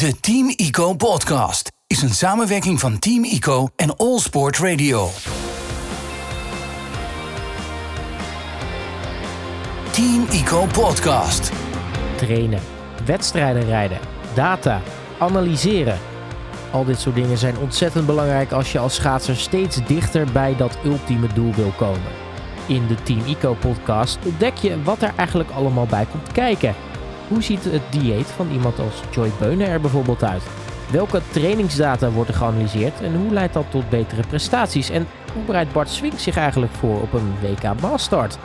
De Team ICO podcast is een samenwerking van Team ICO en All Sport Radio. Team ICO podcast. trainen, wedstrijden rijden, data, analyseren. Al dit soort dingen zijn ontzettend belangrijk als je als schaatser steeds dichter bij dat ultieme doel wil komen. In de Team Eco podcast ontdek je wat er eigenlijk allemaal bij komt kijken. Hoe ziet het dieet van iemand als Joy Beunen er bijvoorbeeld uit? Welke trainingsdata worden geanalyseerd en hoe leidt dat tot betere prestaties? En hoe bereidt Bart Swink zich eigenlijk voor op een WK Mastart?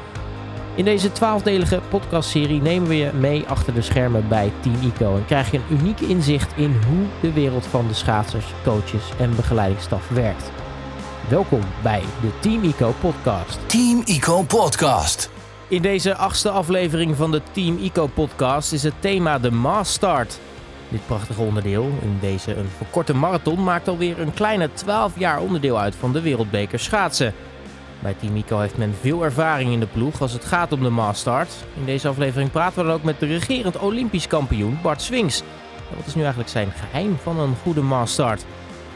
In deze twaalfdelige podcastserie nemen we je mee achter de schermen bij Team ICO en krijg je een uniek inzicht in hoe de wereld van de schaatsers, coaches en begeleidingsstaf werkt. Welkom bij de Team ICO podcast. Team ICO podcast. In deze achtste aflevering van de Team ICO podcast is het thema de Mass Start. Dit prachtige onderdeel in deze een verkorte marathon maakt alweer een kleine 12 jaar onderdeel uit van de Wereldbeker schaatsen. Bij Team ICO heeft men veel ervaring in de ploeg als het gaat om de Mass Start. In deze aflevering praten we dan ook met de regerend Olympisch kampioen Bart Swings. Wat is nu eigenlijk zijn geheim van een goede Mass Start?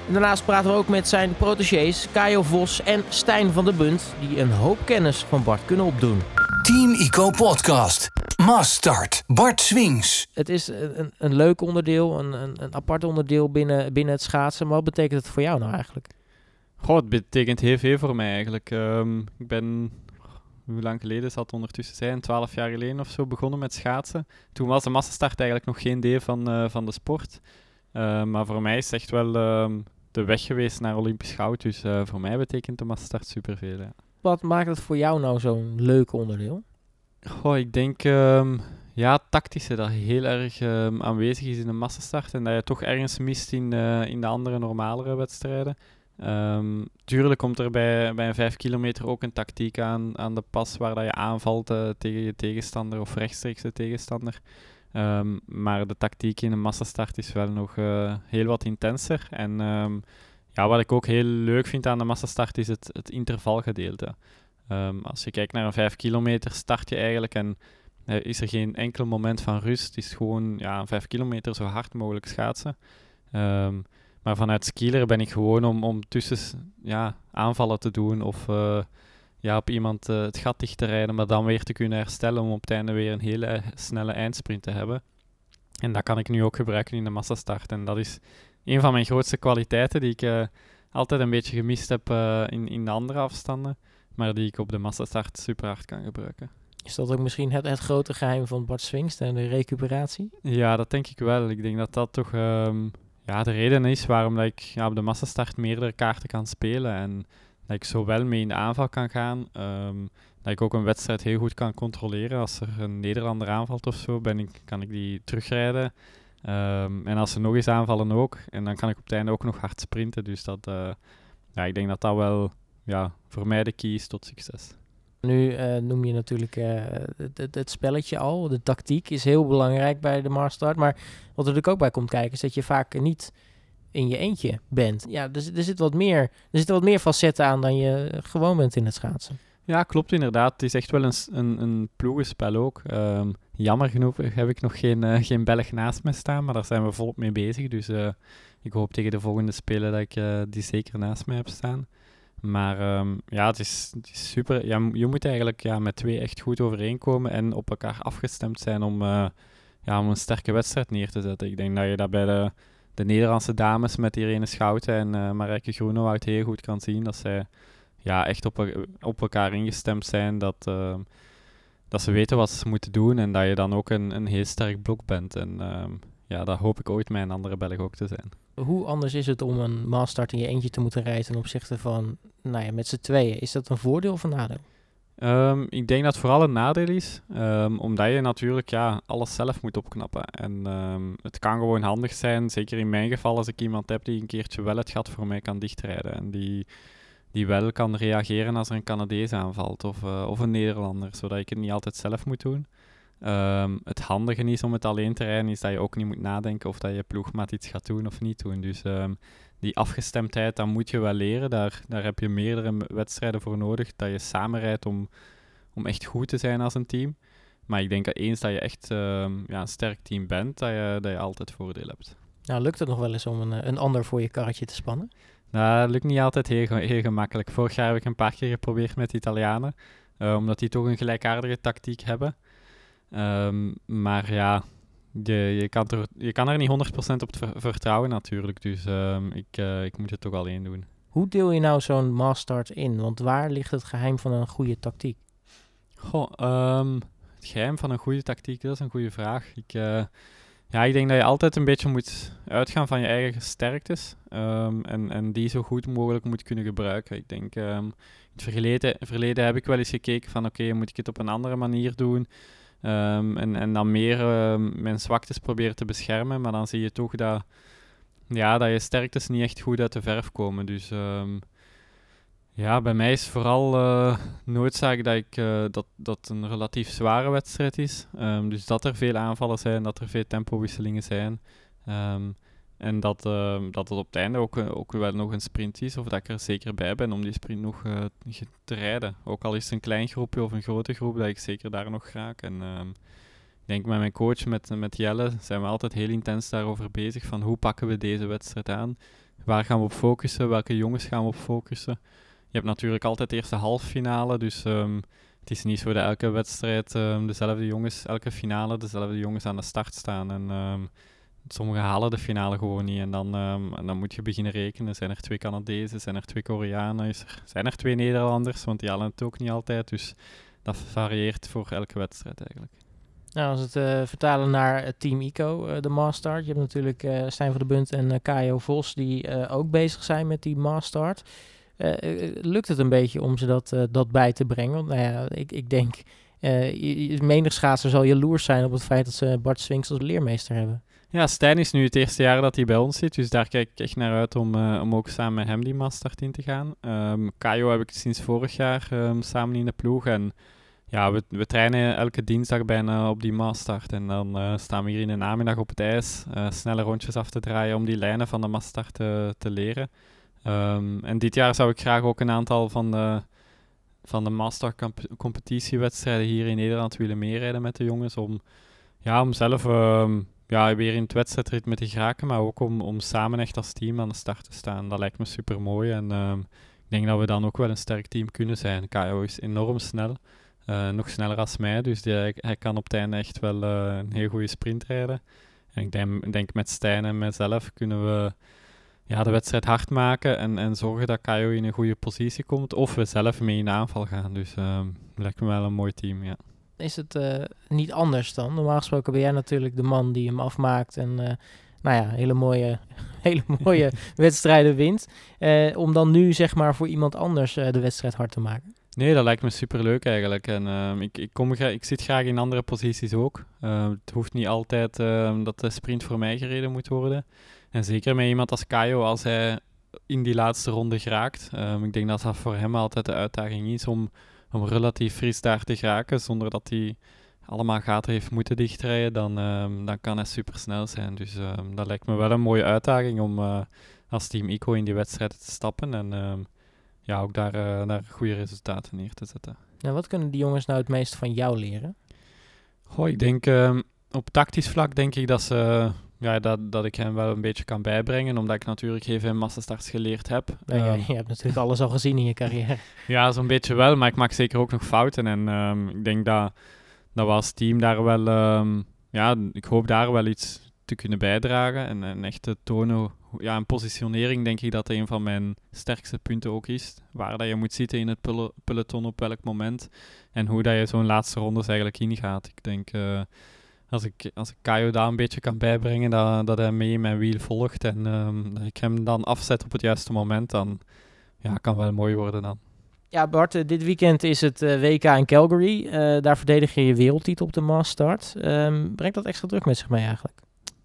En daarnaast praten we ook met zijn protégés Kajo Vos en Stijn van der Bunt, die een hoop kennis van Bart kunnen opdoen. Team ICO podcast. Must start. Bart Swings. Het is een, een- een leuk onderdeel, een, een, een apart onderdeel binnen, binnen het schaatsen. Maar wat betekent het voor jou nou eigenlijk? Goh, het betekent heel veel voor mij eigenlijk. Ehm, ik ben, hoe lang geleden zal het ondertussen zijn, 12 jaar geleden of zo begonnen met schaatsen. Toen was de massastart eigenlijk nog geen deel van, eh, van de sport. Eh, maar voor mij is het echt wel ehm, de weg geweest naar Olympisch goud. Dus eh, voor mij betekent de massastart superveel. Ja. Wat maakt het voor jou nou zo'n leuk onderdeel? Goh, ik denk ehm, ja, tactische dat heel erg ehm, aanwezig is in de massastart en dat je toch ergens mist in, eh, in de andere normalere wedstrijden. Ehm, tuurlijk komt er bij, bij een 5 kilometer ook een tactiek aan, aan de pas waar dat je aanvalt eh, tegen je tegenstander of rechtstreeks de tegenstander. Maar de tactiek in een massastart is wel nog eh, heel wat intenser. En ja, wat ik ook heel leuk vind aan de massastart is het, het intervalgedeelte. Ehm, als je kijkt naar een 5 kilometer, start je eigenlijk en eh, is er geen enkel moment van rust. Het is gewoon ja, een 5 kilometer zo hard mogelijk schaatsen. Ehm, maar vanuit skieler ben ik gewoon om, om tussen ja, aanvallen te doen of eh, ja, op iemand eh, het gat dicht te rijden, maar dan weer te kunnen herstellen om op het einde weer een hele snelle eindsprint te hebben. En dat kan ik nu ook gebruiken in de massastart. En dat is een van mijn grootste kwaliteiten die ik eh, altijd een beetje gemist heb eh, in, in de andere afstanden maar die ik op de massastart super hard kan gebruiken. Is dat ook misschien het, het grote geheim van Bart Swings en de recuperatie? Ja, dat denk ik wel. Ik denk dat dat toch ehm, ja, de reden is waarom dat ik ja, op de massastart meerdere kaarten kan spelen en dat ik zowel mee in de aanval kan gaan, ehm, dat ik ook een wedstrijd heel goed kan controleren. Als er een Nederlander aanvalt of zo, ben ik, kan ik die terugrijden. Ehm, en als ze nog eens aanvallen ook. En dan kan ik op het einde ook nog hard sprinten. Dus dat, eh, ja, ik denk dat dat wel ja, voor mij de key is tot succes. Nu eh, noem je natuurlijk eh, het, spelletje al. De tactiek is heel belangrijk bij de Mars Start. Maar wat er ook bij komt kijken is dat je vaak niet in je eentje bent. Ja, er, er, zit wat meer, er zitten wat meer facetten aan dan je gewoon bent in het schaatsen. Ja, klopt inderdaad. Het is echt wel een, een, een ploegenspel ook. Ehm, jammer genoeg heb ik nog geen, eh, geen Belg naast me staan, maar daar zijn we volop mee bezig. Dus eh, ik hoop tegen de volgende spelen dat ik eh, die zeker naast mij heb staan. Maar ehm, ja, het is, super. Ja, je moet eigenlijk ja, met twee echt goed overeenkomen en op elkaar afgestemd zijn om, ja, om een sterke wedstrijd neer te zetten. Ik denk dat je dat bij de, de Nederlandse dames met Irene Schouten en Marijke Groenewoud heel goed kan zien. Dat zij ja, echt op, el- op elkaar ingestemd zijn. Dat, ehm, dat ze weten wat ze moeten doen en dat je dan ook een, een heel sterk blok bent. En ehm, ja, dat hoop ik ooit een andere Belg ook te zijn. Hoe anders is het om een maastart in je eentje te moeten rijden ten opzichte van, nou ja, met z'n tweeën? Is dat een voordeel of een nadeel? Ehm, ik denk dat het vooral een nadeel is, omdat je natuurlijk ja, alles zelf moet opknappen. En het kan gewoon handig zijn, zeker in mijn geval, als ik iemand heb die een keertje wel het gat voor mij kan dichtrijden. En die, die wel kan reageren als er een Canadees aanvalt of, eh, of een Nederlander, zodat ik het niet altijd zelf moet doen. Ehm, het handige is om het alleen te rijden, is dat je ook niet moet nadenken of dat je ploegmaat iets gaat doen of niet doen. Dus ehm, die afgestemdheid, dat moet je wel leren. Daar, daar heb je meerdere wedstrijden voor nodig, dat je samen rijdt om, om echt goed te zijn als een team. Maar ik denk dat eens dat je echt ehm, ja, een sterk team bent, dat je, dat je altijd voordeel hebt. Nou, lukt het nog wel eens om een, een ander voor je karretje te spannen? Nou, dat lukt niet altijd heel, heel gemakkelijk. Vorig jaar heb ik een paar keer geprobeerd met de Italianen, omdat die toch een gelijkaardige tactiek hebben. Ehm, maar ja, je, je, kan er, je kan er niet 100% op vertrouwen natuurlijk. Dus um, ik, uh, ik moet het toch alleen doen. Hoe deel je nou zo'n master in? Want waar ligt het geheim van een goede tactiek? Goh, um, het geheim van een goede tactiek, dat is een goede vraag. Ik, uh, ja, ik denk dat je altijd een beetje moet uitgaan van je eigen sterktes. Um, en, en die zo goed mogelijk moet kunnen gebruiken. Ik denk, um, in het verleden, verleden heb ik wel eens gekeken van oké, moet ik het op een andere manier doen? Um, en, en dan meer mijn zwaktes proberen te beschermen. Maar dan zie je toch dat, ja, dat je sterktes niet echt goed uit de verf komen. Dus ja, bij mij is vooral uh, noodzaak dat, ik, uh, dat dat een relatief zware wedstrijd is. dus dat er veel aanvallen zijn, dat er veel tempowisselingen zijn. En dat, uh, dat het op het einde ook, ook wel nog een sprint is, of dat ik er zeker bij ben om die sprint nog te rijden. Ook al is het een klein groepje of een grote groep, dat ik zeker daar nog raak. En ik denk met mijn coach, met, met Jelle, zijn we altijd heel intens daarover bezig. Van hoe pakken we deze wedstrijd aan? Waar gaan we op focussen? Welke jongens gaan we op focussen? Je hebt natuurlijk altijd de halffinale, dus um, het is niet zo dat elke wedstrijd um, dezelfde jongens, elke finale dezelfde jongens aan de start staan. En um, Sommigen halen de finale gewoon niet. En dan, dan moet je beginnen rekenen. Zijn er twee Canadezen? Zijn er twee Koreanen? Is er, zijn er twee Nederlanders? Want die halen het ook niet altijd. Dus dat varieert voor elke wedstrijd eigenlijk. Nou, als het uh, vertalen naar het Team ICO, uh, de Mastart. Je hebt natuurlijk uh, Stijn van der Bunt en Kajo Vos die ook bezig zijn met die Mastart. Lukt het een beetje om ze dat, dat bij te brengen? Want nou ja, ik, ik denk, menig schaatser zal jaloers zijn op het feit dat ze Bart Swings als leermeester hebben. Ja, Stijn is nu het eerste jaar dat hij bij ons zit, dus daar kijk ik echt naar uit om, om ook samen met hem die Mastart in te gaan. Um, heb ik sinds vorig jaar um, samen in de ploeg en ja, we, we trainen elke dinsdag bijna op die Mastart en dan staan we hier in de namiddag op het ijs, snelle rondjes af te draaien om die lijnen van de Mastart te, te leren. Um, en dit jaar zou ik graag ook een aantal van de, van de Master competitiewedstrijden hier in Nederland willen meerijden met de jongens om, ja, om zelf ja, weer in het wedstrijdritme te geraken, maar ook om, om samen echt als team aan de start te staan. Dat lijkt me super mooi en um, ik denk dat we dan ook wel een sterk team kunnen zijn. Kaio is enorm snel, uh, nog sneller als mij, dus die, hij kan op het einde echt wel uh, een heel goede sprint rijden. En ik denk, denk met Stijn en mijzelf kunnen we ja, de wedstrijd hard maken en, en zorgen dat Kaio in een goede positie komt, of we zelf mee in de aanval gaan. Dus um, lijkt me wel een mooi team, ja is het uh, niet anders dan. Normaal gesproken ben jij natuurlijk de man die hem afmaakt en uh, nou ja, hele mooie, hele mooie wedstrijden wint. Uh, om dan nu zeg maar voor iemand anders de wedstrijd hard te maken. Nee, dat lijkt me super leuk eigenlijk. En ehm, ik, ik, kom ik zit graag in andere posities ook. Ehm, het hoeft niet altijd ehm, dat de sprint voor mij gereden moet worden. En zeker met iemand als Kaio, als hij in die laatste ronde geraakt. ik denk dat dat voor hem altijd de uitdaging is om om relatief fris daar te geraken zonder dat hij allemaal gaten heeft moeten dichtrijden, dan, um, dan kan hij super snel zijn. Dus um, dat lijkt me wel een mooie uitdaging om uh, als team ICO in die wedstrijden te stappen en ja, ook daar, uh, daar goede resultaten neer te zetten. Nou, wat kunnen die jongens nou het meest van jou leren? Goh, ik denk op tactisch vlak denk ik dat ze ja, dat, dat ik hem wel een beetje kan bijbrengen, omdat ik natuurlijk heel veel massastarts geleerd heb. ja, um, je hebt natuurlijk alles al gezien in je carrière. ja, zo'n beetje wel, maar ik maak zeker ook nog fouten. En um, ik denk dat, dat we als team daar wel, um, ja, ik hoop daar wel iets te kunnen bijdragen. En, en echt te tonen, ja, een positionering denk ik dat een van mijn sterkste punten ook is. Waar dat je moet zitten in het peloton op welk moment. En hoe dat je zo'n laatste rondes eigenlijk ingaat. Ik denk... Uh, als ik, als ik Kaio daar een beetje kan bijbrengen, dat, dat hij mee in mijn wiel volgt en um, dat ik hem dan afzet op het juiste moment, dan ja, kan wel mooi worden dan. Ja, Bart, eh, dit weekend is het uh, WK in Calgary. Uh, daar verdedig je je wereldtitel op de Mastart. Um, brengt dat extra druk met zich mee eigenlijk?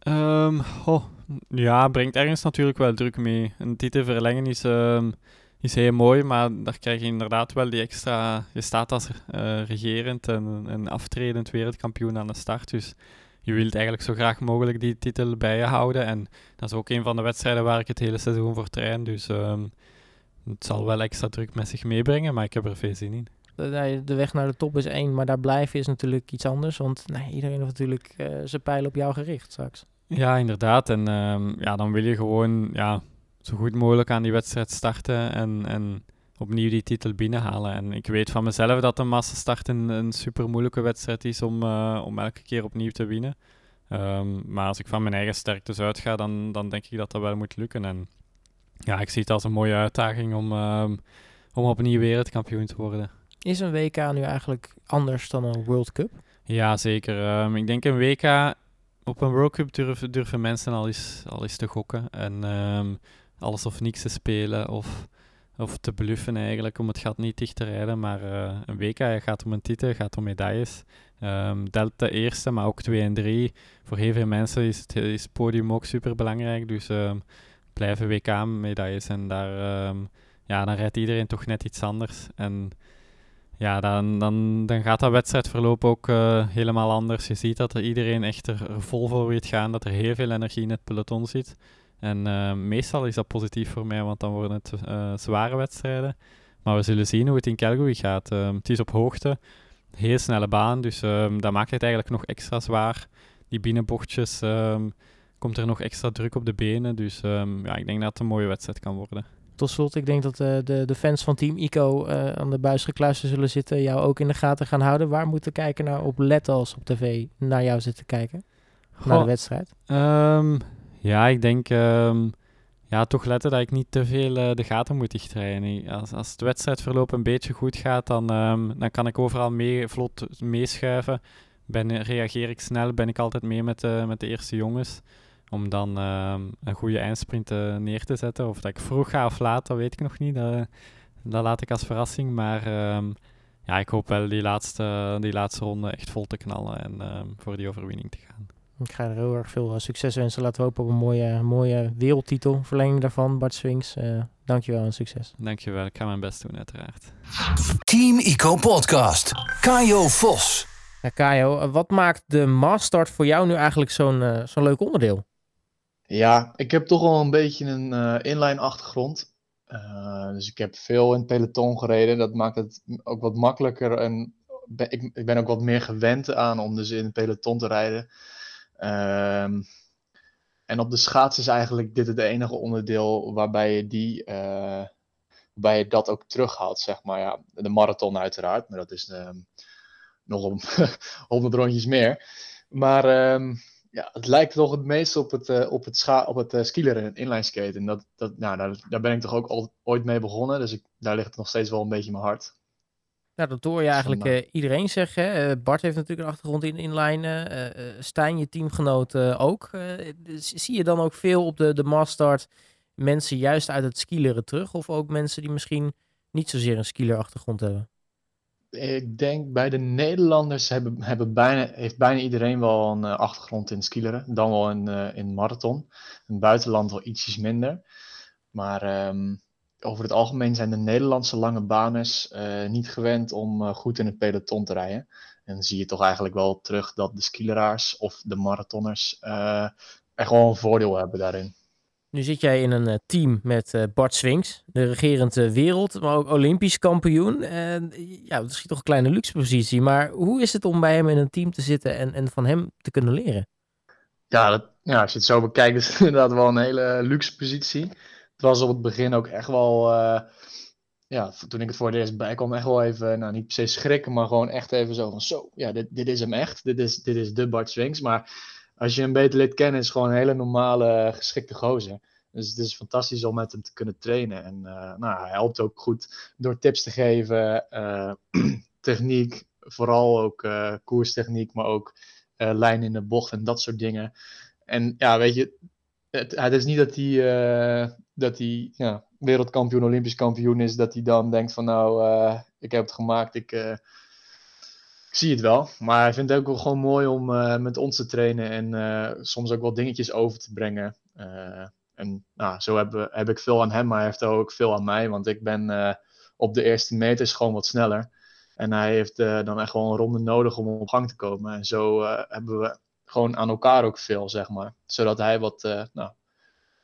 Um, oh, ja, brengt ergens natuurlijk wel druk mee. Een titel verlengen is is heel mooi, maar daar krijg je inderdaad wel die extra... Je staat als uh, regerend en, en aftredend wereldkampioen aan de start, dus je wilt eigenlijk zo graag mogelijk die titel bij je houden. En dat is ook een van de wedstrijden waar ik het hele seizoen voor train, dus um, het zal wel extra druk met zich meebrengen, maar ik heb er veel zin in. De, weg naar de top is één, maar daar blijven is natuurlijk iets anders. Want nee, iedereen heeft natuurlijk uh, zijn pijl op jou gericht straks. Ja, inderdaad. En ehm, ja, dan wil je gewoon ja, zo goed mogelijk aan die wedstrijd starten en, en opnieuw die titel binnenhalen. En ik weet van mezelf dat de massastart een, een super moeilijke wedstrijd is om, uh, om elke keer opnieuw te winnen. Um, maar als ik van mijn eigen sterktes uitga, dan, dan denk ik dat dat wel moet lukken. En ja, ik zie het als een mooie uitdaging om, um, om opnieuw wereldkampioen te worden. Is een WK nu eigenlijk anders dan een World Cup? Ja, zeker. Um, ik denk een WK op een World Cup durven, durven mensen al eens, al eens te gokken. En um, alles of niks te spelen of, of te bluffen eigenlijk om het gat niet dicht te rijden. Maar uh, een WK gaat om een titel, gaat om medailles. Um, Delta eerste, maar ook 2 en 3. Voor heel veel mensen is het, is podium ook super belangrijk. Dus um, blijven WK-medailles. En daar, um, ja, dan rijdt iedereen toch net iets anders. En ja, dan, dan, dan gaat dat wedstrijdverloop ook uh, helemaal anders. Je ziet dat er iedereen echt er, vol voor weet gaan. Dat er heel veel energie in het peloton zit. En uh, meestal is dat positief voor mij, want dan worden het uh, zware wedstrijden. Maar we zullen zien hoe het in Calgary gaat. het is op hoogte heel snelle baan, dus dat maakt het eigenlijk nog extra zwaar. Die binnenbochtjes komt er nog extra druk op de benen, dus ja, ik denk dat het een mooie wedstrijd kan worden. Tot slot, ik denk dat de, de fans van Team ICO aan de buis gekluisterd zullen zitten, jou ook in de gaten gaan houden. Waar moeten kijken naar op letten als op tv naar jou zitten kijken? Goh, naar de wedstrijd? Ja, ik denk ja, toch letten dat ik niet te veel uh, de gaten moet dichtrijden. Als, als het wedstrijdverloop een beetje goed gaat, dan, um, dan kan ik overal mee, vlot meeschuiven. Ben, reageer ik snel, ben ik altijd mee met, uh, met de eerste jongens. Om dan um, een goede eindsprint uh, neer te zetten. Of dat ik vroeg ga of laat, dat weet ik nog niet. Dat, dat laat ik als verrassing. Maar ja, ik hoop wel die laatste, die laatste ronde echt vol te knallen en voor die overwinning te gaan. Ik ga er heel erg veel succes wensen. Laten we hopen op een mooie, mooie wereldtitel. Verlenging daarvan, Bart Swings. Uh, dankjewel en succes. Dankjewel, ik ga mijn best doen uiteraard. Team Ico Podcast. Kajo Vos. Ja, Kajo, wat maakt de Mastart voor jou nu eigenlijk zo'n uh, zo'n leuk onderdeel? Ja, ik heb toch wel een beetje een uh, inline achtergrond. dus ik heb veel in het peloton gereden. Dat maakt het ook wat makkelijker. En ben, ik, ik ben ook wat meer gewend aan om dus in het peloton te rijden. Um, en op de schaats is eigenlijk dit het enige onderdeel waarbij je, die, uh, waarbij je dat ook terughaalt, zeg maar. Ja, de marathon uiteraard, maar dat is uh, nog een honderd rondjes meer. Maar um, ja, het lijkt toch het meest op het, uh, op het, scha op het uh, skileren en inline skaten. Dat, dat, nou, daar, daar ben ik toch ook al, ooit mee begonnen, dus ik, daar ligt het nog steeds wel een beetje mijn hart. Nou, dat hoor je eigenlijk uh, iedereen zeggen. Uh, Bart heeft natuurlijk een achtergrond in inline. Uh, Stijn, je teamgenoot, ook. Zie je dan ook veel op de, de Mastart mensen juist uit het skileren terug? Of ook mensen die misschien niet zozeer een skieler achtergrond hebben? Ik denk bij de Nederlanders hebben, hebben bijna, heeft bijna iedereen wel een achtergrond in skileren. Dan wel in, in marathon. In het buitenland wel ietsjes minder. Maar... Um, over het algemeen zijn de Nederlandse lange baners uh, niet gewend om uh, goed in het peloton te rijden. En dan zie je toch eigenlijk wel terug dat de skileraars of de marathonners uh, echt wel een voordeel hebben daarin. Nu zit jij in een team met Bart Swings, de regerend wereld, maar ook Olympisch kampioen. En ja, dat is toch een kleine luxe positie. Maar hoe is het om bij hem in een team te zitten en, en van hem te kunnen leren? Ja, dat, ja, als je het zo bekijkt, is het inderdaad wel een hele luxe positie was op het begin ook echt wel. Uh, ja, toen ik het voor het eerst bij kwam, echt wel even, nou niet per se schrikken, maar gewoon echt even zo van: zo, ja, dit, dit is hem echt. Dit is, dit is de Bart Swings. Maar als je hem beter lid kennen, is gewoon een hele normale, geschikte gozer. Dus het is fantastisch om met hem te kunnen trainen. En uh, nou, hij helpt ook goed door tips te geven, uh, techniek, vooral ook uh, koerstechniek, maar ook lijn in de bocht en dat soort dingen. En ja, weet je, het, is niet dat hij dat hij ja, wereldkampioen, olympisch kampioen is, dat hij dan denkt van nou, uh, ik heb het gemaakt, ik, uh, ik zie het wel. Maar hij vindt het ook wel gewoon mooi om met ons te trainen en soms ook wel dingetjes over te brengen. en nou, zo heb, heb ik veel aan hem, maar hij heeft ook veel aan mij, want ik ben op de eerste meters gewoon wat sneller. En hij heeft dan echt wel een ronde nodig om op gang te komen. En zo hebben we gewoon aan elkaar ook veel, zeg maar. Zodat hij wat, nou,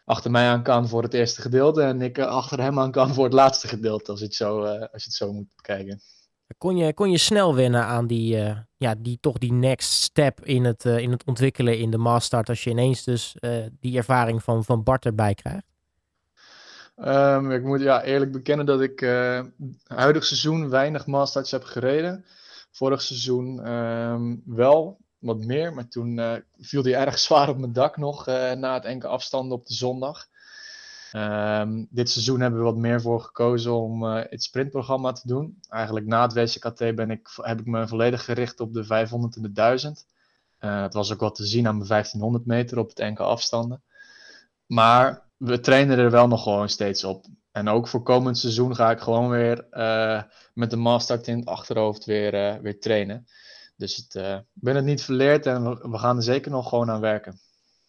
achter mij aan kan voor het eerste gedeelte en ik achter hem aan kan voor het laatste gedeelte, als je het zo, uh, als je het zo moet kijken. Kon je, kon je snel wennen aan die, uh, ja, die, toch die next step in het, uh, in het ontwikkelen in de Mastart als je ineens dus uh, die ervaring van, van Bart erbij krijgt? Um, ik moet ja, eerlijk bekennen dat ik huidig seizoen weinig Mastarts heb gereden. Vorig seizoen um, wel, wat meer, maar toen viel die erg zwaar op mijn dak nog na het enkele afstanden op de zondag. Um, dit seizoen hebben we wat meer voor gekozen om uh, het sprintprogramma te doen. Eigenlijk na het WCKT ben ik, heb ik me volledig gericht op de 500 en de 1000. Uh, het was ook wat te zien aan mijn 1500 meter op het enkele afstanden. Maar we trainen er wel nog gewoon steeds op. En ook voor komend seizoen ga ik gewoon weer met de Master in het achterhoofd weer, weer trainen. Dus ik ben het niet verleerd en we, we gaan er zeker nog gewoon aan werken.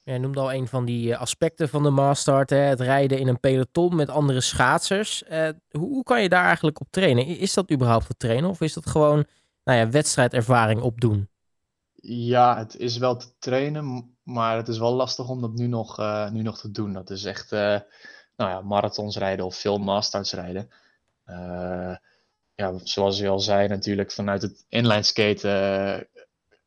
Je noemde al een van die eh, aspecten van de Mastart, hè, het rijden in een peloton met andere schaatsers. Uh, hoe, hoe, kan je daar eigenlijk op trainen? Is dat überhaupt te trainen of is dat gewoon nou ja, wedstrijdervaring opdoen? Ja, het is wel te trainen, maar het is wel lastig om dat nu nog, uh, nu nog te doen. Dat is echt nou ja, marathons rijden of veel Mastarts rijden. Ja, zoals je al zei, natuurlijk vanuit het inline skaten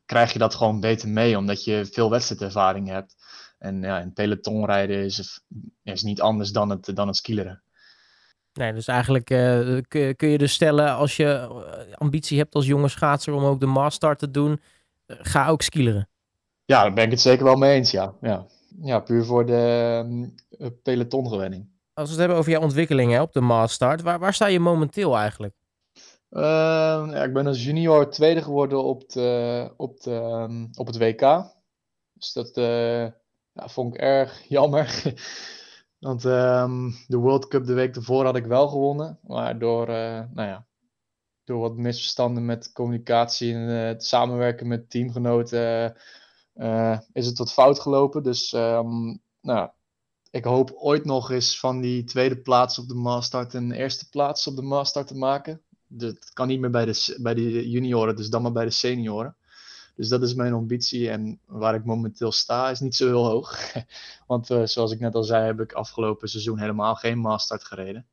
krijg je dat gewoon beter mee, omdat je veel wedstrijdervaring hebt. En ja, in peloton rijden is, is niet anders dan het, dan het skileren. Nee, dus eigenlijk uh, kun, je dus stellen als je eh, ambitie hebt als jonge schaatser om ook de master te doen, ga ook skileren. Ja, daar ben ik het zeker wel mee eens, ja. Ja, ja puur voor de uh, pelotongewenning. Als we het hebben over jouw ontwikkelingen op de master, waar, waar sta je momenteel eigenlijk? Uh, ja, ik ben als junior tweede geworden op, de, op, de, um, op het WK. Dus dat ja, vond ik erg jammer. Want um, de World Cup de week ervoor had ik wel gewonnen. Maar door, uh, nou ja, door wat misverstanden met communicatie en het samenwerken met teamgenoten is het wat fout gelopen. Dus nou, ik hoop ooit nog eens van die tweede plaats op de Mastart een eerste plaats op de Mastart te maken het kan niet meer bij de, bij de junioren, dus dan maar bij de senioren. Dus dat is mijn ambitie. En waar ik momenteel sta, is niet zo heel hoog. Want uh, zoals ik net al zei, heb ik afgelopen seizoen helemaal geen mastart gereden.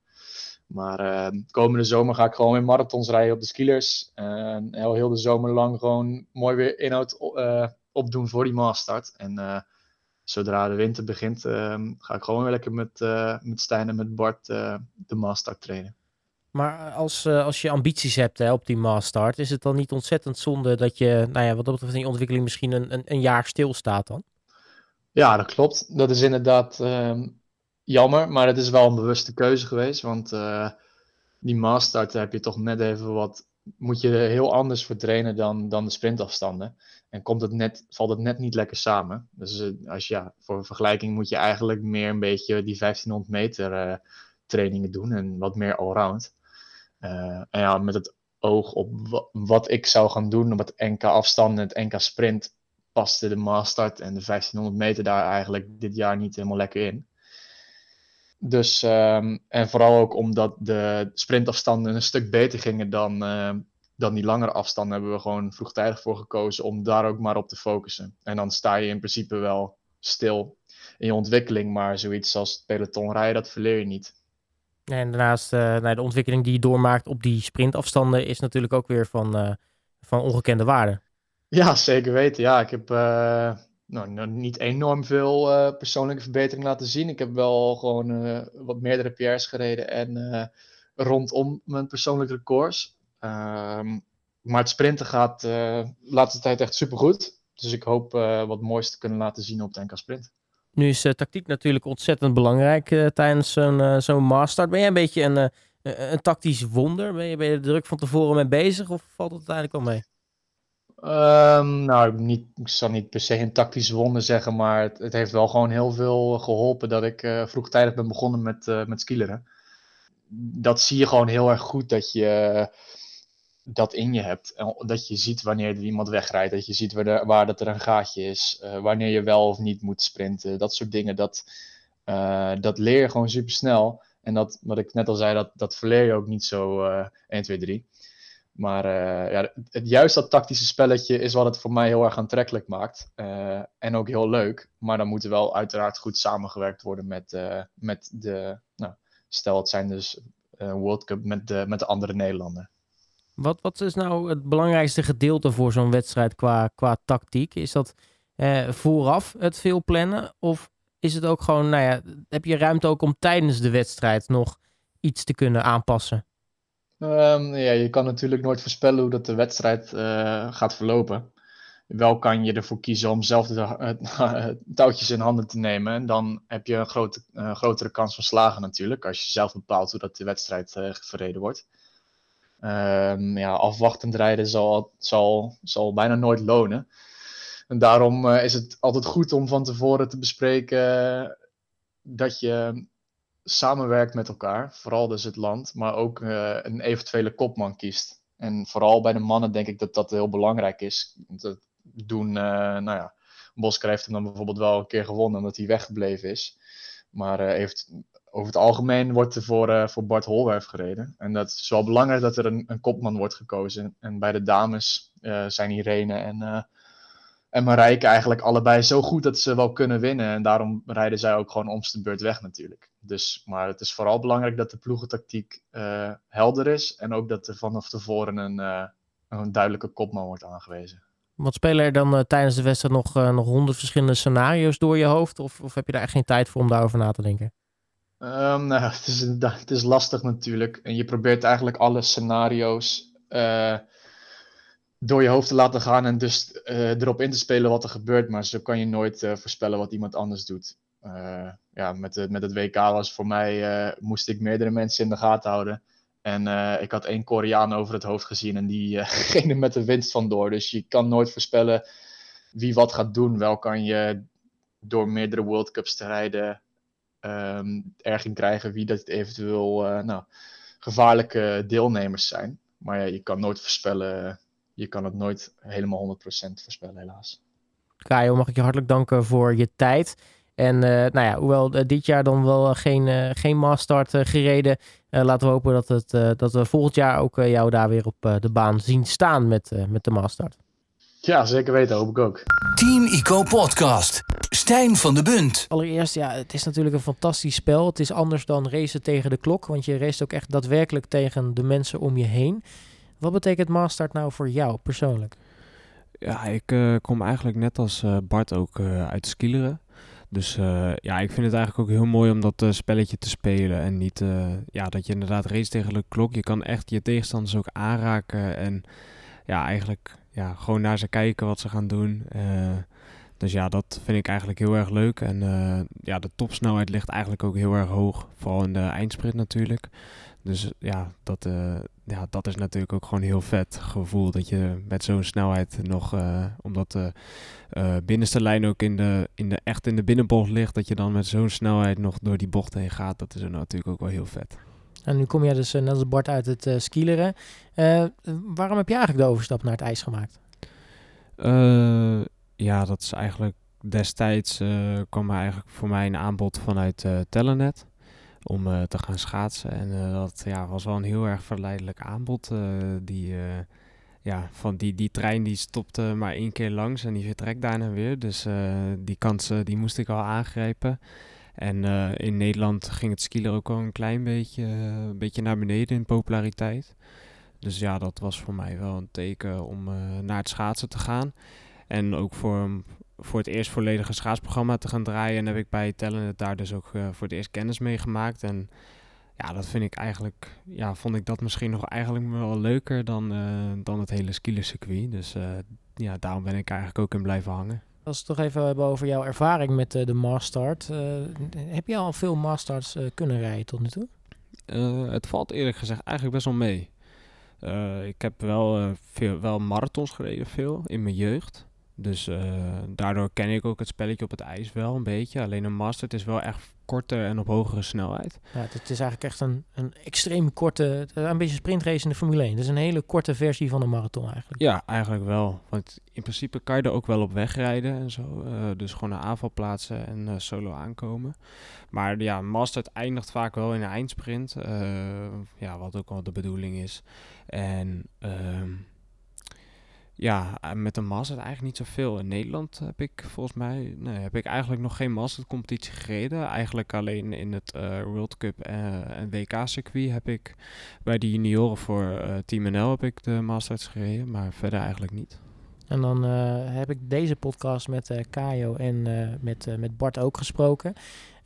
Maar uh, komende zomer ga ik gewoon weer marathons rijden op de skilers. En heel, heel de zomer lang gewoon mooi weer inhoud uh, opdoen voor die mastart. En zodra de winter begint, ga ik gewoon weer lekker met, met Stijn en met Bart de mastart trainen. Maar als, uh, als je ambities hebt hè, op die Mastart, is het dan niet ontzettend zonde dat je, nou ja, wat dat betreft je ontwikkeling misschien een, een, een jaar stilstaat dan? Ja, dat klopt. Dat is inderdaad uh, jammer, maar het is wel een bewuste keuze geweest. Want uh, die Mastart heb je toch net even wat, moet je heel anders voor trainen dan, dan de sprintafstanden. En komt het net, valt het net niet lekker samen. Dus uh, als ja, voor een vergelijking moet je eigenlijk meer een beetje die 1500 meter trainingen doen en wat meer allround. Uh, en ja, met het oog op wat ik zou gaan doen op het NK afstand en het NK sprint, paste de Mastart en de 1500 meter daar eigenlijk dit jaar niet helemaal lekker in. Dus, um, en vooral ook omdat de sprintafstanden een stuk beter gingen dan, uh, dan die langere afstanden, hebben we gewoon vroegtijdig voor gekozen om daar ook maar op te focussen. En dan sta je in principe wel stil in je ontwikkeling, maar zoiets als peloton rijden, dat verleer je niet. En daarnaast, uh, nou, de ontwikkeling die je doormaakt op die sprintafstanden is natuurlijk ook weer van, uh, van ongekende waarde. Ja, zeker weten. Ja, ik heb uh, nou, niet enorm veel persoonlijke verbetering laten zien. Ik heb wel gewoon wat meerdere PR's gereden en rondom mijn persoonlijke records. Ehm, maar het sprinten gaat de laatste tijd echt supergoed. Dus ik hoop wat moois te kunnen laten zien op de NK Sprint. Nu is uh, tactiek natuurlijk ontzettend belangrijk uh, tijdens zo'n uh, zo'n master. Ben jij een beetje een, een tactisch wonder? Ben je, er druk van tevoren mee bezig of valt het uiteindelijk wel mee? Um, nou, niet, ik zal niet per se een tactisch wonder zeggen, maar het, het heeft wel gewoon heel veel geholpen dat ik vroegtijdig ben begonnen met, met skileren. Dat zie je gewoon heel erg goed dat je dat in je hebt. Dat je ziet wanneer er iemand wegrijdt. Dat je ziet waar, waar dat er een gaatje is. Uh, wanneer je wel of niet moet sprinten. Dat soort dingen. Dat, uh, dat leer je gewoon super snel. En dat, wat ik net al zei, dat, dat verleer je ook niet zo uh, 1, 2, 3. Maar uh, ja, het, juist dat tactische spelletje is wat het voor mij heel erg aantrekkelijk maakt. En ook heel leuk. Maar dan moet er wel uiteraard goed samengewerkt worden met, met de. Nou, stel, het zijn dus World Cup met de, met de andere Nederlanden. Wat, wat is nou het belangrijkste gedeelte voor zo'n wedstrijd qua, qua tactiek? Is dat eh, vooraf het veel plannen? Of is het ook gewoon, nou ja, heb je ruimte ook om tijdens de wedstrijd nog iets te kunnen aanpassen? Um, ja, je kan natuurlijk nooit voorspellen hoe dat de wedstrijd uh, gaat verlopen. Wel kan je ervoor kiezen om zelf de uh, touwtjes in handen te nemen. En dan heb je een grote, grotere kans van slagen natuurlijk. Als je zelf bepaalt hoe dat de wedstrijd verreden wordt. Um, ja, afwachtend rijden zal, zal, zal bijna nooit lonen. En daarom is het altijd goed om van tevoren te bespreken dat je samenwerkt met elkaar, vooral dus het land, maar ook uh, een eventuele kopman kiest. En vooral bij de mannen denk ik dat dat heel belangrijk is. Dat doen, uh, nou ja, Bosker heeft hem dan bijvoorbeeld wel een keer gewonnen omdat hij weggebleven is. Maar heeft, over het algemeen wordt er voor, voor Bart Holwerf gereden. En dat is wel belangrijk dat er een, kopman wordt gekozen. En bij de dames zijn Irene en en Marijke eigenlijk allebei zo goed dat ze wel kunnen winnen. En daarom rijden zij ook gewoon omste de beurt weg natuurlijk. Dus, maar het is vooral belangrijk dat de ploegentactiek helder is. En ook dat er vanaf tevoren een, een duidelijke kopman wordt aangewezen. Wat spelen er dan tijdens de wedstrijd nog, nog honderd verschillende scenario's door je hoofd? Of, of heb je daar echt geen tijd voor om daarover na te denken? Um, nou, het, is, het is lastig natuurlijk. En je probeert eigenlijk alle scenario's door je hoofd te laten gaan en dus uh, erop in te spelen wat er gebeurt. Maar zo kan je nooit uh, voorspellen wat iemand anders doet. Ja, met, met het WK was voor mij, moest ik meerdere mensen in de gaten houden. En ik had één Koreaan over het hoofd gezien en die ging er met de winst vandoor. Dus je kan nooit voorspellen wie wat gaat doen. Wel kan je door meerdere World Cups te rijden um, erg krijgen wie dat eventueel nou, gevaarlijke deelnemers zijn. Maar ja, je kan nooit voorspellen je kan het nooit helemaal 100% voorspellen, helaas. Kajo, mag ik je hartelijk danken voor je tijd. En uh, nou ja, hoewel uh, dit jaar dan wel geen, geen gereden, laten we hopen dat, het, dat we volgend jaar ook jou daar weer op de baan zien staan met, met de maastart. Ja, zeker weten, hoop ik ook. Team Ico Podcast. Stijn van de Bunt. Allereerst, ja, het is natuurlijk een fantastisch spel. Het is anders dan racen tegen de klok, want je race ook echt daadwerkelijk tegen de mensen om je heen. Wat betekent Mastart nou voor jou persoonlijk? Ja, ik uh, kom eigenlijk net als uh, Bart ook uh, uit skileren. Dus ja, ik vind het eigenlijk ook heel mooi om dat spelletje te spelen. En niet ja, dat je inderdaad race tegen de klok. Je kan echt je tegenstanders ook aanraken. En ja, eigenlijk ja, gewoon naar ze kijken wat ze gaan doen. dus ja, dat vind ik eigenlijk heel erg leuk. En ja, de topsnelheid ligt eigenlijk ook heel erg hoog. Vooral in de eindsprint natuurlijk. Dus ja dat, ja, dat is natuurlijk ook gewoon heel vet gevoel. Dat je met zo'n snelheid nog, omdat de binnenste lijn ook in de, in de, echt in de binnenbocht ligt, dat je dan met zo'n snelheid nog door die bocht heen gaat. Dat is natuurlijk ook wel heel vet. En nu kom je dus net als Bart uit het skileren. waarom heb je eigenlijk de overstap naar het ijs gemaakt? ja, dat is eigenlijk destijds kwam er eigenlijk voor mij een aanbod vanuit Telenet om te gaan schaatsen. En dat ja, was wel een heel erg verleidelijk aanbod. Die, ja, van die, die trein die stopte maar één keer langs en die vertrekt daarna weer. Dus die kansen die moest ik al aangrijpen. En in Nederland ging het skielen ook al een klein beetje, een beetje naar beneden in populariteit. Dus ja, dat was voor mij wel een teken om naar het schaatsen te gaan. En ook voor, voor het eerst volledige schaatsprogramma te gaan draaien. En heb ik bij Talent daar dus ook voor het eerst kennis mee gemaakt. En ja, dat vind ik eigenlijk, ja, vond ik dat misschien nog eigenlijk wel leuker dan, dan het hele skielercircuit. Dus ja, daarom ben ik eigenlijk ook in blijven hangen. Als we het toch even hebben over jouw ervaring met de Mastart. heb je al veel Mastarts kunnen rijden tot nu toe? het valt eerlijk gezegd eigenlijk best wel mee. ik heb wel, veel, wel marathons gereden, veel, in mijn jeugd. Dus daardoor ken ik ook het spelletje op het ijs wel een beetje. Alleen een master is wel echt korter en op hogere snelheid. Ja, het is eigenlijk echt een, een extreem korte, een beetje sprintrace in de Formule 1. Dus een hele korte versie van een marathon eigenlijk. Ja, eigenlijk wel. Want in principe kan je er ook wel op wegrijden en zo. Uh, dus gewoon naar aanvalplaatsen en uh, solo aankomen. Maar ja, master eindigt vaak wel in een eindsprint. ja, wat ook wel de bedoeling is. En... ehm ja, eh, met de Masters eigenlijk niet zoveel. In Nederland heb ik volgens mij heb ik eigenlijk nog geen Masters competitie gereden. Eigenlijk alleen in het uh, World Cup en WK circuit heb ik bij de junioren voor Team NL heb ik de Masters gereden, maar verder eigenlijk niet. En dan heb ik deze podcast met Kajo en met, met Bart ook gesproken.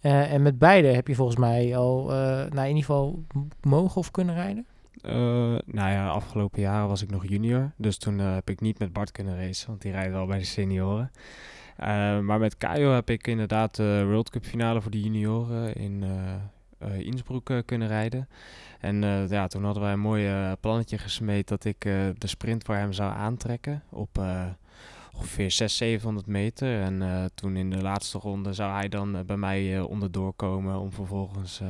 en met beide heb je volgens mij al nou, in ieder geval mogen of kunnen rijden? Uh, nou ja, afgelopen jaren was ik nog junior. Dus toen uh, heb ik niet met Bart kunnen racen, want die rijdt wel bij de senioren. Uh, maar met Kajo heb ik inderdaad de World Cup finale voor de junioren in Innsbruck kunnen rijden. En ja, toen hadden wij een mooi plannetje gesmeed dat ik de sprint voor hem zou aantrekken op ongeveer 600, 700 meter. En toen in de laatste ronde zou hij dan bij mij onderdoor komen om vervolgens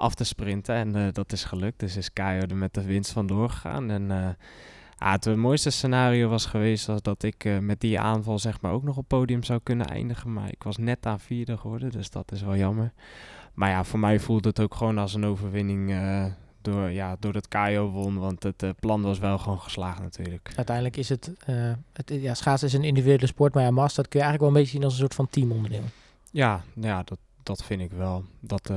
af te sprinten. En uh, dat is gelukt. Dus is Kajo er met de winst vandoor gegaan. En uh, het mooiste scenario was geweest dat, dat ik uh, met die aanval zeg maar ook nog op podium zou kunnen eindigen. Maar ik was net aan vierde geworden, dus dat is wel jammer. Maar ja, voor mij voelt het ook gewoon als een overwinning door, ja, door dat Kajo won. Want het plan was wel gewoon geslaagd natuurlijk. Uiteindelijk is het, het ja, schaatsen is een individuele sport. Maar ja, master dat kun je eigenlijk wel een beetje zien als een soort van teamonderdeel. Ja, ja dat, dat vind ik wel. Dat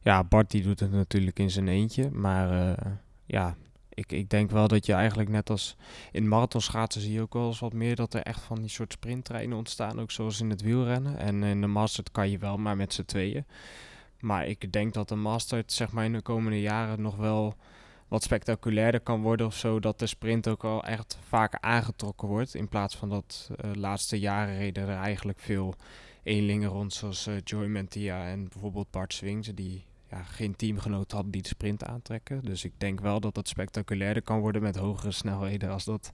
ja, Bart die doet het natuurlijk in zijn eentje. Maar uh, ja, ik, ik denk wel dat je eigenlijk net als in marathonschaatsen zie je ook wel eens wat meer dat er echt van die soort sprinttreinen ontstaan. Ook zoals in het wielrennen. En in de master kan je wel maar met z'n tweeën. Maar ik denk dat de master zeg maar in de komende jaren nog wel wat spectaculairder kan worden of zo. Dat de sprint ook al echt vaker aangetrokken wordt. In plaats van dat uh, laatste jaren reden er eigenlijk veel eenlingen rond. Zoals uh, Joy Mentia en bijvoorbeeld Bart Swings. Die ja, geen teamgenoot hadden die de sprint aantrekken. Dus ik denk wel dat het spectaculairder kan worden met hogere snelheden als dat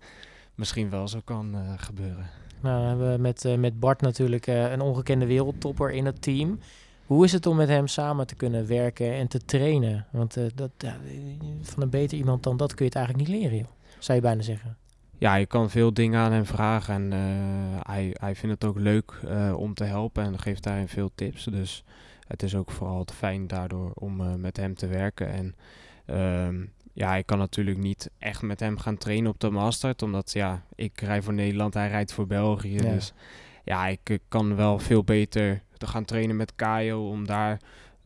misschien wel zo kan uh, gebeuren. Nou, we hebben met, uh, met Bart natuurlijk uh, een ongekende wereldtopper in het team. Hoe is het om met hem samen te kunnen werken en te trainen? Want dat, ja, van een beter iemand dan dat kun je het eigenlijk niet leren, joh. zou je bijna zeggen. Ja, je kan veel dingen aan hem vragen en hij, hij vindt het ook leuk om te helpen en geeft daarin veel tips. Dus het is ook vooral fijn daardoor om uh, met hem te werken. En um, ja, ik kan natuurlijk niet echt met hem gaan trainen op de Mastert. Omdat ja, ik rij voor Nederland, hij rijdt voor België. Ja. Dus ja, ik kan wel veel beter te gaan trainen met Kajo om daar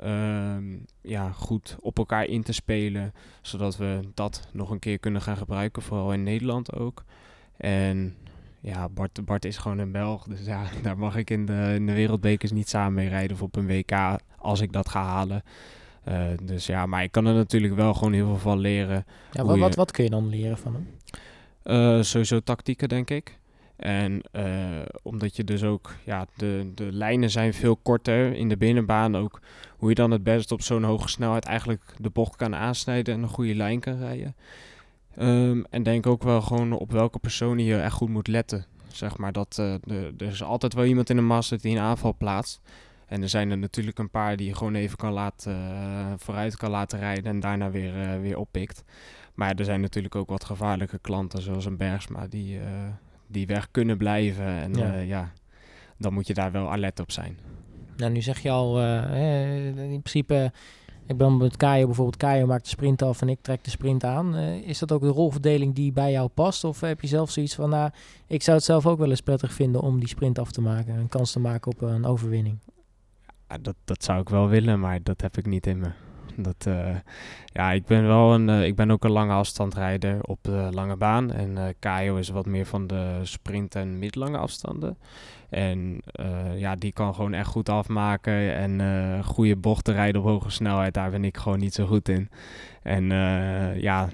um, ja, goed op elkaar in te spelen. Zodat we dat nog een keer kunnen gaan gebruiken, vooral in Nederland ook. En ja, Bart, Bart is gewoon een Belg. Dus ja, daar mag ik in de, in de wereldbekers niet samen mee rijden of op een WK als ik dat ga halen. Uh, dus ja, maar ik kan er natuurlijk wel gewoon heel veel van leren. Ja, wat, wat, wat kun je dan leren van hem? Uh, sowieso tactieken, denk ik. En uh, omdat je dus ook, ja, de, de lijnen zijn veel korter in de binnenbaan. Ook hoe je dan het best op zo'n hoge snelheid eigenlijk de bocht kan aansnijden en een goede lijn kan rijden. Um, en denk ook wel gewoon op welke persoon je echt goed moet letten. Zeg maar dat uh, de, er is altijd wel iemand in de master die een aanval plaatst. En er zijn er natuurlijk een paar die je gewoon even kan laten, uh, vooruit kan laten rijden en daarna weer, uh, weer oppikt. Maar er zijn natuurlijk ook wat gevaarlijke klanten, zoals een Bergsma, die, die weg kunnen blijven. En ja. ja. dan moet je daar wel alert op zijn. Nou, nu zeg je al, in principe ik ben met Kajo bijvoorbeeld, Kajo maakt de sprint af en ik trek de sprint aan. Uh, is dat ook de rolverdeling die bij jou past? Of heb je zelf zoiets van, nou, ik zou het zelf ook wel eens prettig vinden om die sprint af te maken. Een kans te maken op een overwinning. Ja, dat, dat zou ik wel willen, maar dat heb ik niet in me. Dat, uh, ja, ik ben wel een, uh, ik ben ook een lange afstandrijder op de lange baan. En uh, is wat meer van de sprint en middellange afstanden. En ja, die kan gewoon echt goed afmaken en goede bochten rijden op hoge snelheid. Daar ben ik gewoon niet zo goed in. En ja,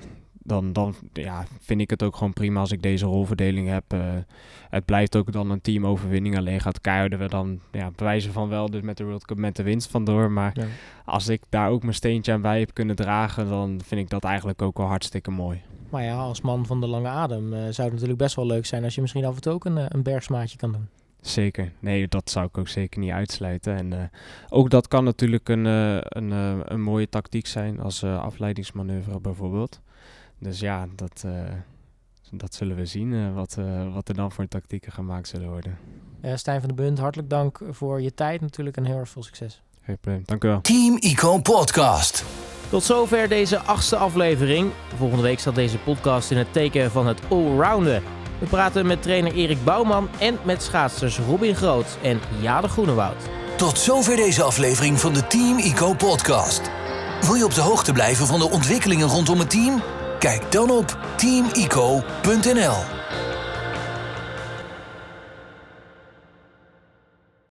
dan, dan ja, vind ik het ook gewoon prima als ik deze rolverdeling heb. het blijft ook dan een teamoverwinning. Alleen gaat Keiharden we dan ja, bewijzen van wel dus met de World Cup met de winst vandoor. Maar ja. als ik daar ook mijn steentje aan bij heb kunnen dragen, dan vind ik dat eigenlijk ook wel hartstikke mooi. Maar ja, als man van de lange adem zou het natuurlijk best wel leuk zijn als je misschien af en toe ook een, een bergsmaatje kan doen. Zeker. Nee, dat zou ik ook zeker niet uitsluiten. En uh, ook dat kan natuurlijk een, uh, een, uh, een mooie tactiek zijn als afleidingsmanoeuvre bijvoorbeeld. Dus ja, dat, dat zullen we zien wat, wat er dan voor tactieken gemaakt zullen worden. Stijn van de Bunt, hartelijk dank voor je tijd natuurlijk en heel erg veel succes. Geen probleem, dank u wel. Team Eco Podcast. Tot zover deze achtste aflevering. Volgende week staat deze podcast in het teken van het allrounden. We praten met trainer Erik Bouwman en met schaatsers Robin Groot en Jade Groenewoud. Tot zover deze aflevering van de Team ICO podcast. Wil je op de hoogte blijven van de ontwikkelingen rondom het team? Kijk dan op teamico.nl.